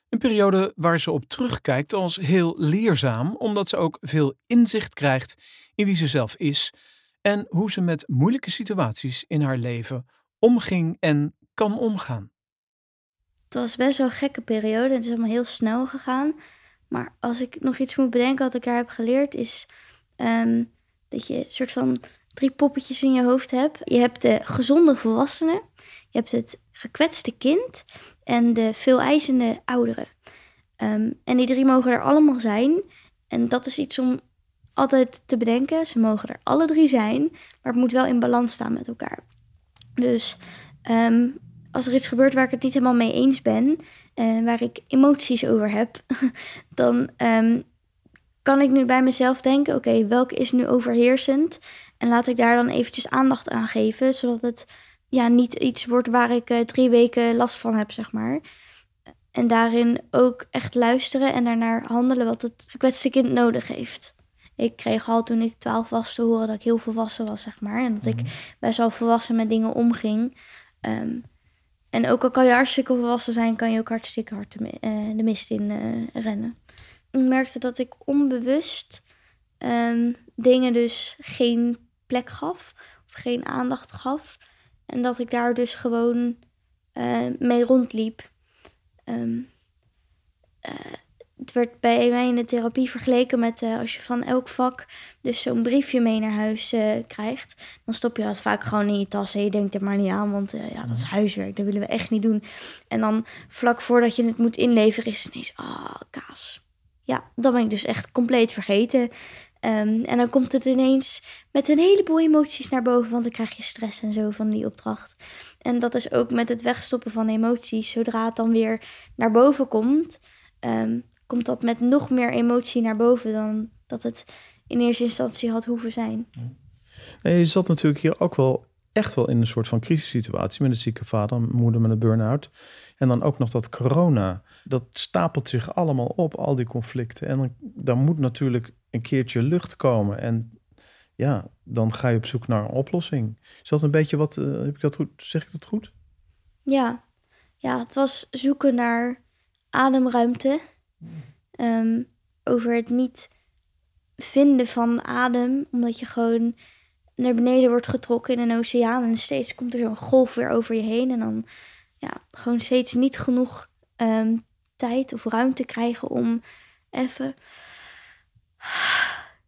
C: Een periode waar ze op terugkijkt als heel leerzaam, omdat ze ook veel inzicht krijgt in wie ze zelf is en hoe ze met moeilijke situaties in haar leven omging en kan omgaan.
D: Het was best wel een gekke periode. Het is allemaal heel snel gegaan. Maar als ik nog iets moet bedenken wat ik daar heb geleerd, is ehm, dat je een soort van drie poppetjes in je hoofd hebt. Je hebt de gezonde volwassene, je hebt het gekwetste kind en de veel eisende ouderen. Ehm, en die drie mogen er allemaal zijn. En dat is iets om altijd te bedenken. Ze mogen er alle drie zijn, maar het moet wel in balans staan met elkaar. Dus ehm, als er iets gebeurt waar ik het niet helemaal mee eens ben, en waar ik emoties over heb, dan ehm, kan ik nu bij mezelf denken: oké, welke is nu overheersend? En laat ik daar dan eventjes aandacht aan geven, zodat het ja, niet iets wordt waar ik uh, drie weken last van heb, zeg maar. En daarin ook echt luisteren en daarnaar handelen wat het gekwetste kind nodig heeft. Ik kreeg al toen ik twaalf was te horen dat ik heel volwassen was, zeg maar. En dat ik best wel volwassen met dingen omging. Um, en ook al kan je hartstikke volwassen zijn, kan je ook hartstikke hard de, uh, de mist in uh, rennen. Ik merkte dat ik onbewust um, dingen dus geen plek gaf of geen aandacht gaf. En dat ik daar dus gewoon uh, mee rondliep. Um, het werd bij mij in de therapie vergeleken met uh, als je van elk vak dus zo'n briefje mee naar huis uh, krijgt. Dan stop je dat vaak gewoon in je tas en je denkt er maar niet aan, want uh, ja, dat is huiswerk, dat willen we echt niet doen. En dan vlak voordat je het moet inleveren is het ineens, ah, oh, kaas. Ja, dat ben ik dus echt compleet vergeten. Um, en dan komt het ineens met een heleboel emoties naar boven, want dan krijg je stress en zo van die opdracht. En dat is ook met het wegstoppen van emoties. Zodra het dan weer naar boven komt, um, komt dat met nog meer emotie naar boven dan dat het in eerste instantie had hoeven zijn.
E: Nee, je zat natuurlijk hier ook wel echt wel in een soort van crisissituatie met een zieke vader, moeder met een burn-out. En dan ook nog dat corona. Dat stapelt zich allemaal op, al die conflicten. En dan, dan moet natuurlijk een keertje lucht komen. En ja, dan ga je op zoek naar een oplossing. Is dat een beetje wat, uh, heb ik dat goed, zeg ik dat goed?
D: Ja. ja, het was zoeken naar ademruimte Um, over het niet vinden van adem, omdat je gewoon naar beneden wordt getrokken in een oceaan en steeds komt er zo'n golf weer over je heen en dan ja, gewoon steeds niet genoeg um, tijd of ruimte krijgen om even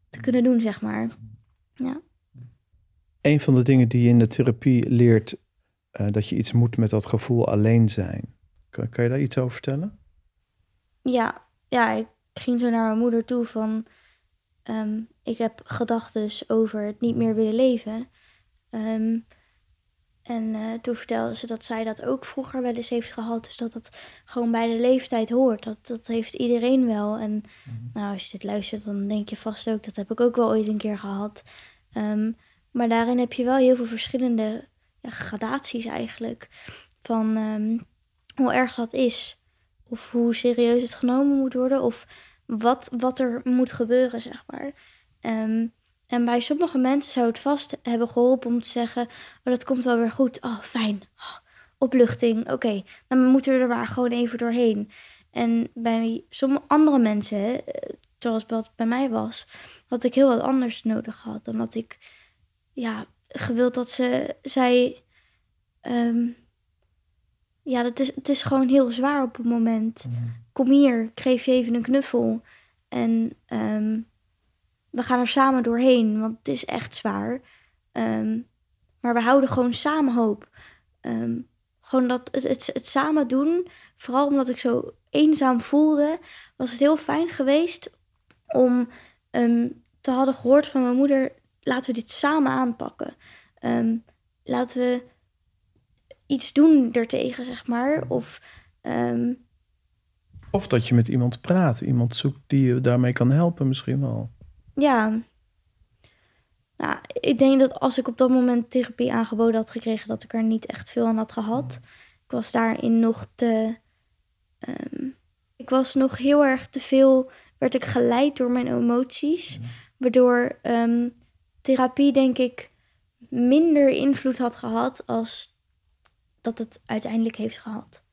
D: te kunnen doen, zeg maar. Ja.
E: Een van de dingen die je in de therapie leert, uh, dat je iets moet met dat gevoel alleen zijn. Kan, kan je daar iets over vertellen?
D: Ja, ja, ik ging zo naar mijn moeder toe van... Um, ik heb gedachten over het niet meer willen leven. Um, en uh, toen vertelde ze dat zij dat ook vroeger wel eens heeft gehad. Dus dat dat gewoon bij de leeftijd hoort. Dat, dat heeft iedereen wel. En mm-hmm. nou, als je dit luistert, dan denk je vast ook... dat heb ik ook wel ooit een keer gehad. Um, maar daarin heb je wel heel veel verschillende ja, gradaties eigenlijk. Van hoe erg dat is of hoe serieus het genomen moet worden, of wat, wat er moet gebeuren, zeg maar. Um, en bij sommige mensen zou het vast hebben geholpen om te zeggen: Oh, dat komt wel weer goed. Oh, fijn. Oh, opluchting. Oké, dan moeten we er maar gewoon even doorheen. En bij sommige andere mensen, eh, zoals bij mij was, had ik heel wat anders nodig gehad. Dan had ik ja, gewild dat ze zij. Um, ja, dat is, het is gewoon heel zwaar op het moment. Kom hier, ik geef je even een knuffel. En um, we gaan er samen doorheen, want het is echt zwaar. Um, maar we houden gewoon samen hoop. Um, gewoon dat het, het, het, samen doen, vooral omdat ik zo eenzaam voelde, was het heel fijn geweest om te hadden gehoord van mijn moeder: laten we dit samen aanpakken. laten we iets doen ertegen, zeg maar. Of, um...
E: of dat je met iemand praat, iemand zoekt die je daarmee kan helpen, misschien wel.
D: Ja. Nou, ik denk dat als ik op dat moment therapie aangeboden had gekregen, dat ik er niet echt veel aan had gehad. Ik was daarin nog te. ehm, ik was nog heel erg te veel. werd ik geleid door mijn emoties. Waardoor ehm, therapie, denk ik, minder invloed had gehad als dat het uiteindelijk heeft gehad.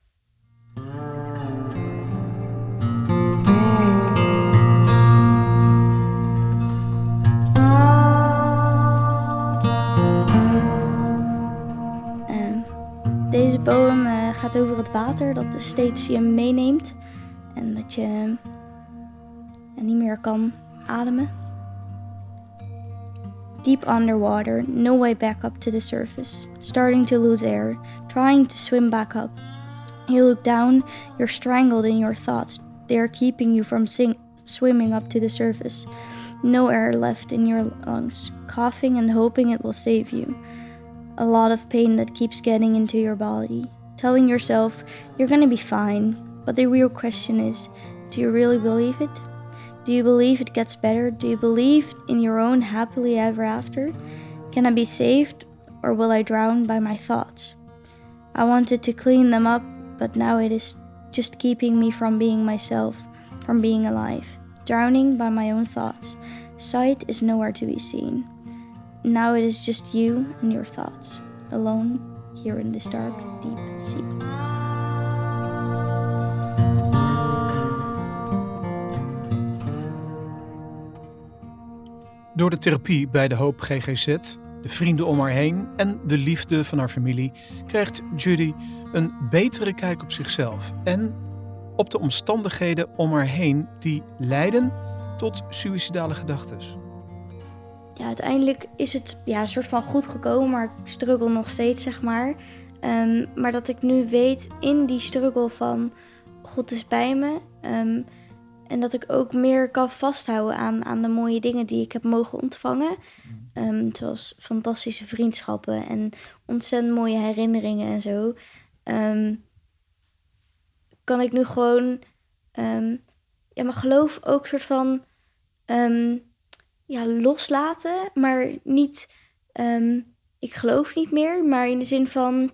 D: Ehm, deze poem eh, gaat over het water dat dus steeds je meeneemt en dat je eh, niet meer kan ademen. Deep underwater, no way back up to the surface. Starting to lose air, trying to swim back up. You look down, you're strangled in your thoughts. They are keeping you from sing- swimming up to the surface. No air left in your lungs, coughing and hoping it will save you. A lot of pain that keeps getting into your body. Telling yourself you're gonna be fine, but the real question is do you really believe it? Do you believe it gets better? Do you believe in your own happily ever after? Can I be saved or will I drown by my thoughts? I wanted to clean them up, but now it is just keeping me from being myself, from being alive. Drowning by my own thoughts. Sight is nowhere to be seen. Now it is just you and your thoughts, alone here in this dark, deep sea.
E: Door de therapie bij de Hoop GGZ, de vrienden om haar heen en de liefde van haar familie krijgt Judy een betere kijk op zichzelf en op de omstandigheden om haar heen die leiden tot suïcidale gedachten.
D: Ja, uiteindelijk is het ja, een soort van goed gekomen, maar ik struggle nog steeds, zeg maar. Ehm, maar dat ik nu weet in die struggle van God is bij me. ehm, en dat ik ook meer kan vasthouden aan, aan de mooie dingen die ik heb mogen ontvangen. Ehm, zoals fantastische vriendschappen en ontzettend mooie herinneringen en zo. Ehm, kan ik nu gewoon ehm, ja, mijn geloof ook soort van ja, loslaten. Maar niet, ik geloof niet meer, maar in de zin van.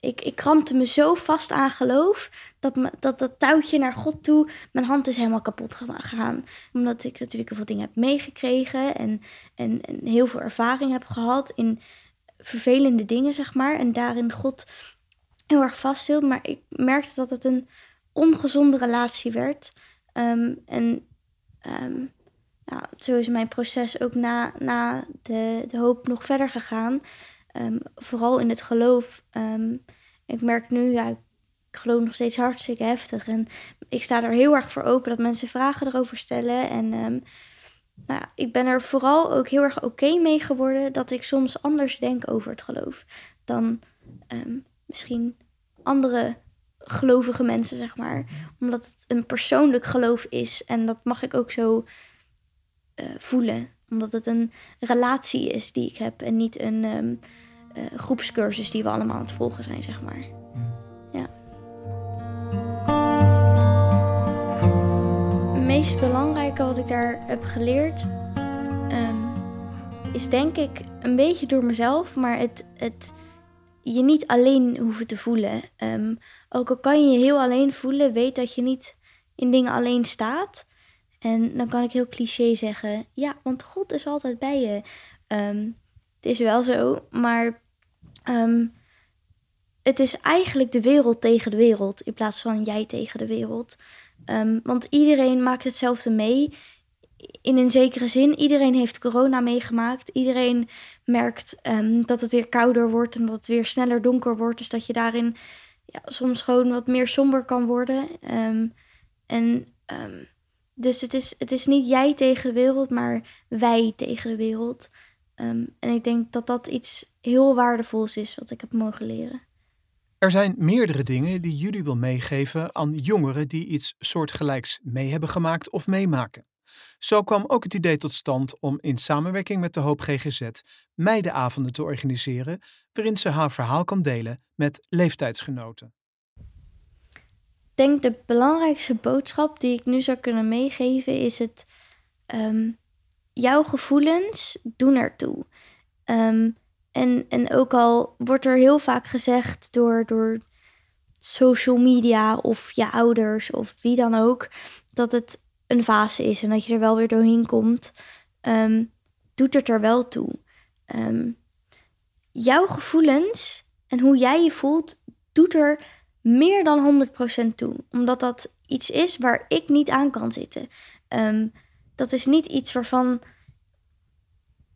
D: ik, ik krampte me zo vast aan geloof dat, dat dat touwtje naar God toe, mijn hand is helemaal kapot gegaan. Omdat ik natuurlijk heel veel dingen heb meegekregen en, en, heel veel ervaring heb gehad in vervelende dingen, zeg maar. En daarin God heel erg vasthield. Maar ik merkte dat het een ongezonde relatie werd. Ehm, en ja, zo is mijn proces ook na, na de, de hoop nog verder gegaan. Ehm, vooral in het geloof. Ik merk nu, ja, geloof nog steeds hartstikke heftig. En ik sta er heel erg voor open dat mensen vragen erover stellen. En ehm, nou ik ben er vooral ook heel erg oké mee geworden dat ik soms anders denk over het geloof dan ehm, misschien andere gelovige mensen, zeg maar. Omdat het een persoonlijk geloof is. En dat mag ik ook zo eh, voelen. Omdat het een relatie is die ik heb en niet een ehm, eh, groepscursus die we allemaal aan het volgen zijn, zeg maar. Meest belangrijke wat ik daar heb geleerd ehm, is denk ik een beetje door mezelf, maar het, het je niet alleen hoeven te voelen. Ehm, ook al kan je je heel alleen voelen, weet dat je niet in dingen alleen staat. En dan kan ik heel cliché zeggen, ja, want God is altijd bij je. Ehm, het is wel zo, maar het is eigenlijk de wereld tegen de wereld in plaats van jij tegen de wereld. Ehm, want iedereen maakt hetzelfde mee. In een zekere zin, iedereen heeft corona meegemaakt. Iedereen merkt ehm, dat het weer kouder wordt en dat het weer sneller donker wordt. Dus dat je daarin ja, soms gewoon wat meer somber kan worden. Ehm, en dus het is, het is niet jij tegen de wereld, maar wij tegen de wereld. En ik denk dat dat iets heel waardevols is wat ik heb mogen leren.
E: Er zijn meerdere dingen die jullie wil meegeven aan jongeren die iets soortgelijks mee hebben gemaakt of meemaken. Zo kwam ook het idee tot stand om in samenwerking met de Hoop GGZ meidenavonden te organiseren, waarin ze haar verhaal kan delen met leeftijdsgenoten.
D: Ik denk de belangrijkste boodschap die ik nu zou kunnen meegeven is het... ehm, jouw gevoelens doen ertoe. Um, en, en ook al wordt er heel vaak gezegd door, door social media of je ouders of wie dan ook, dat het een fase is en dat je er wel weer doorheen komt, ehm, doet het er wel toe. Um, jouw gevoelens en hoe jij je voelt, doet er meer dan 100% toe. Omdat dat iets is waar ik niet aan kan zitten. Ehm, dat is niet iets waarvan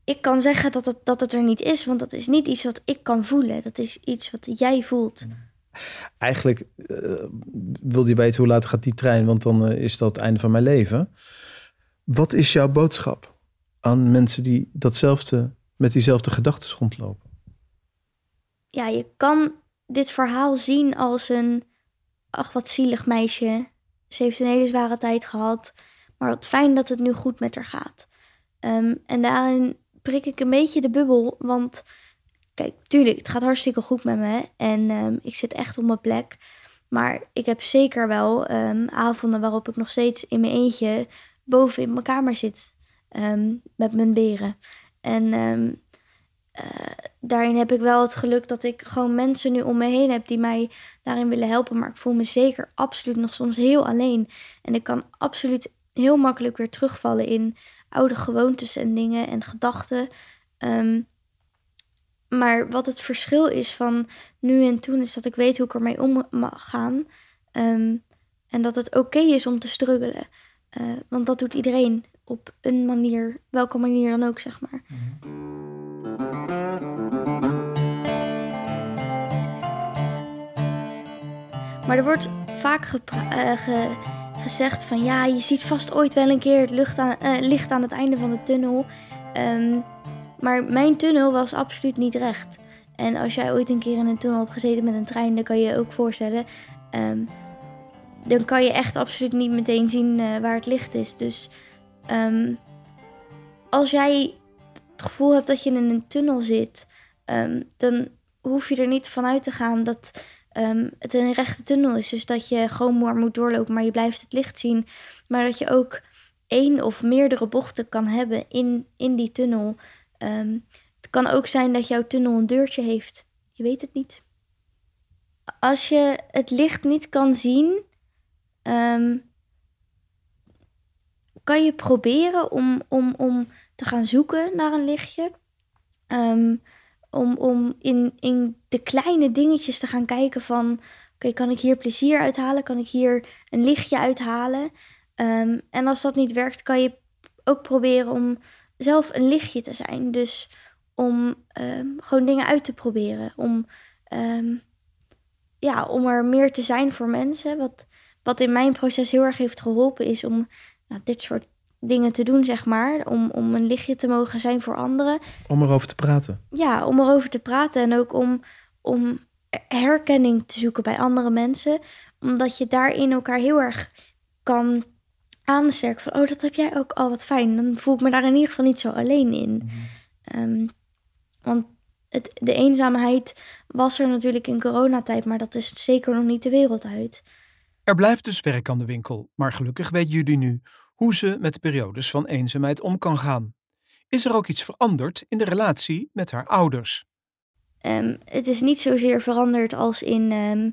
D: ik kan zeggen dat het, dat het er niet is. Want dat is niet iets wat ik kan voelen. Dat is iets wat jij voelt.
F: Eigenlijk uh, wil je weten hoe laat gaat die trein, want dan uh, is dat het einde van mijn leven. Wat is jouw boodschap aan mensen die datzelfde, met diezelfde gedachten rondlopen?
D: Ja, je kan dit verhaal zien als een, ach wat zielig meisje. Ze heeft een hele zware tijd gehad, maar wat fijn dat het nu goed met haar gaat. Um, en daarin prik ik een beetje de bubbel, want kijk, tuurlijk, het gaat hartstikke goed met me en um, ik zit echt op mijn plek. Maar ik heb zeker wel um, avonden waarop ik nog steeds in mijn eentje boven in mijn kamer zit met mijn beren. En uh, daarin heb ik wel het geluk dat ik gewoon mensen nu om me heen heb die mij daarin willen helpen. Maar ik voel me zeker absoluut nog soms heel alleen. En ik kan absoluut heel makkelijk weer terugvallen in oude gewoontes en dingen en gedachten. Um, maar wat het verschil is van nu en toen, is dat ik weet hoe ik ermee om mag gaan. Um, en dat het oké okay is om te struggelen. Uh, want dat doet iedereen op een manier, welke manier dan ook, zeg maar. Maar er wordt vaak uh, ge gezegd van ja, je ziet vast ooit wel een keer het licht aan, uh, licht aan het einde van de tunnel. Um, maar mijn tunnel was absoluut niet recht. En als jij ooit een keer in een tunnel hebt gezeten met een trein, dan kan je je ook voorstellen. Um, dan kan je echt absoluut niet meteen zien uh, waar het licht is. Dus um, als jij het gevoel hebt dat je in een tunnel zit, dan hoef je er niet vanuit te gaan dat um, het een rechte tunnel is. Dus dat je gewoon maar moet doorlopen, maar je blijft het licht zien. Maar dat je ook één of meerdere bochten kan hebben in, in die tunnel. Um, het kan ook zijn dat jouw tunnel een deurtje heeft. Je weet het niet. Als je het licht niet kan zien, um, kan je proberen om, om, om te gaan zoeken naar een lichtje. Um, om, om in, in de kleine dingetjes te gaan kijken van... oké, kan ik hier plezier uithalen? Kan ik hier een lichtje uithalen? Um, en als dat niet werkt, kan je ook proberen om zelf een lichtje te zijn. Dus om um, gewoon dingen uit te proberen. Om, um, ja, om er meer te zijn voor mensen. Wat, wat in mijn proces heel erg heeft geholpen is om nou, dit soort dingen te doen, zeg maar. Om, om een lichtje te mogen zijn voor anderen.
F: Om erover te praten.
D: Ja, om erover te praten. En ook om, om herkenning te zoeken bij andere mensen. Omdat je daarin elkaar heel erg kan aansterken. Van, oh, dat heb jij ook al, wat fijn. Dan voel ik me daar in ieder geval niet zo alleen in. Mm um, want het, de eenzaamheid was er natuurlijk in coronatijd, maar dat is zeker nog niet de wereld uit.
E: Er blijft dus werk aan de winkel, maar gelukkig weet jullie nu hoe ze met periodes van eenzaamheid om kan gaan. Is er ook iets veranderd in de relatie met haar ouders?
D: Um, het is niet zozeer veranderd als in um,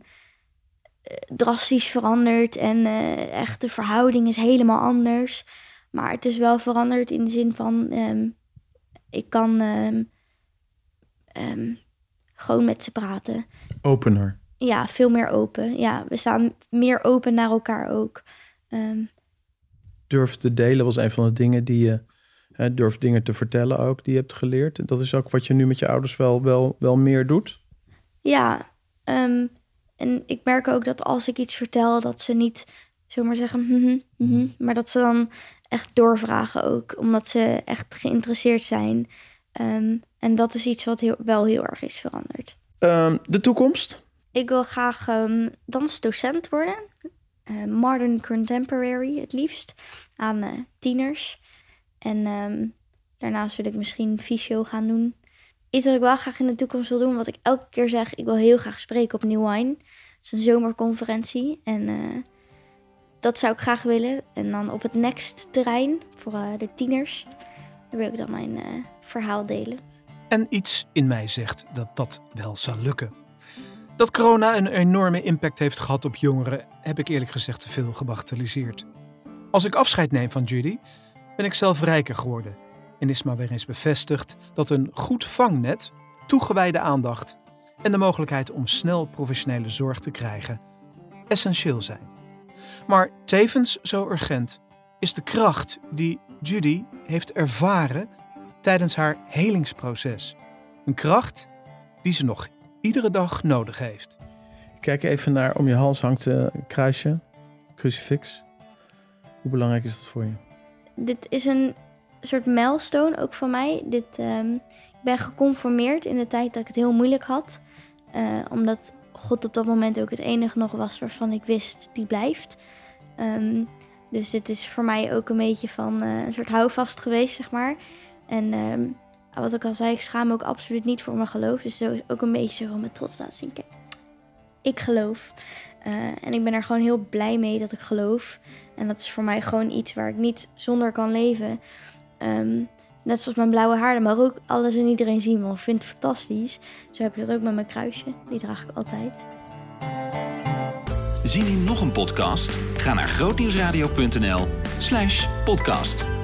D: drastisch veranderd en uh, echt de verhouding is helemaal anders. Maar het is wel veranderd in de zin van um, ik kan gewoon met ze praten.
F: Opener.
D: Ja, veel meer open. Ja, we staan meer open naar elkaar ook. Um,
F: durf te delen was een van de dingen die je hè, durft dingen te vertellen ook, die je hebt geleerd. Dat is ook wat je nu met je ouders wel, wel, wel meer doet.
D: Ja, um, en ik merk ook dat als ik iets vertel, dat ze niet zomaar zeggen, mm -hmm, maar dat ze dan echt doorvragen ook, omdat ze echt geïnteresseerd zijn. Um, en dat is iets wat heel, wel heel erg is veranderd.
F: Um, de toekomst?
D: Ik wil graag dansdocent worden. Uh, modern contemporary het liefst, aan uh, tieners. En um, daarnaast wil ik misschien fysio gaan doen. Iets wat ik wel graag in de toekomst wil doen, wat ik elke keer zeg, ik wil heel graag spreken op New Wine. Het is een zomerconferentie en uh, dat zou ik graag willen. En dan op het Next terrein voor de tieners. daar wil ik dan mijn eh, verhaal delen.
C: En iets in mij zegt dat dat wel zal lukken. Dat corona een enorme impact heeft gehad op jongeren, heb ik eerlijk gezegd te veel gebagatelliseerd. Als ik afscheid neem van Judy, ben ik zelf rijker geworden. En is maar weer eens bevestigd dat een goed vangnet, toegewijde aandacht en de mogelijkheid om snel professionele zorg te krijgen essentieel zijn. Maar tevens zo urgent is de kracht die Judy heeft ervaren tijdens haar helingsproces. Een kracht die ze nog iedere dag nodig heeft.
E: Kijk even naar om je hals hangt een kruisje, crucifix. Hoe belangrijk is dat voor je?
D: Dit is een soort milestone ook van mij. Dit, ehm, ik ben geconformeerd in de tijd dat ik het heel moeilijk had. Uh, omdat God op dat moment ook het enige nog was waarvan ik wist die blijft. Um, dus dit is voor mij ook een beetje van uh, een soort houvast geweest, zeg maar. En um, wat ik al zei, ik schaam me ook absoluut niet voor mijn geloof. Dus zo ook een beetje zo met trots laten zien. Ik geloof. Uh, en ik ben er gewoon heel blij mee dat ik geloof. En dat is voor mij gewoon iets waar ik niet zonder kan leven. Um, net zoals mijn blauwe haar, mag ook alles en iedereen zien, want ik vind het fantastisch. Zo heb ik dat ook met mijn kruisje. Die draag ik altijd.
A: Zien in nog een podcast? Ga naar grootnieuwsradio.nl slash podcast.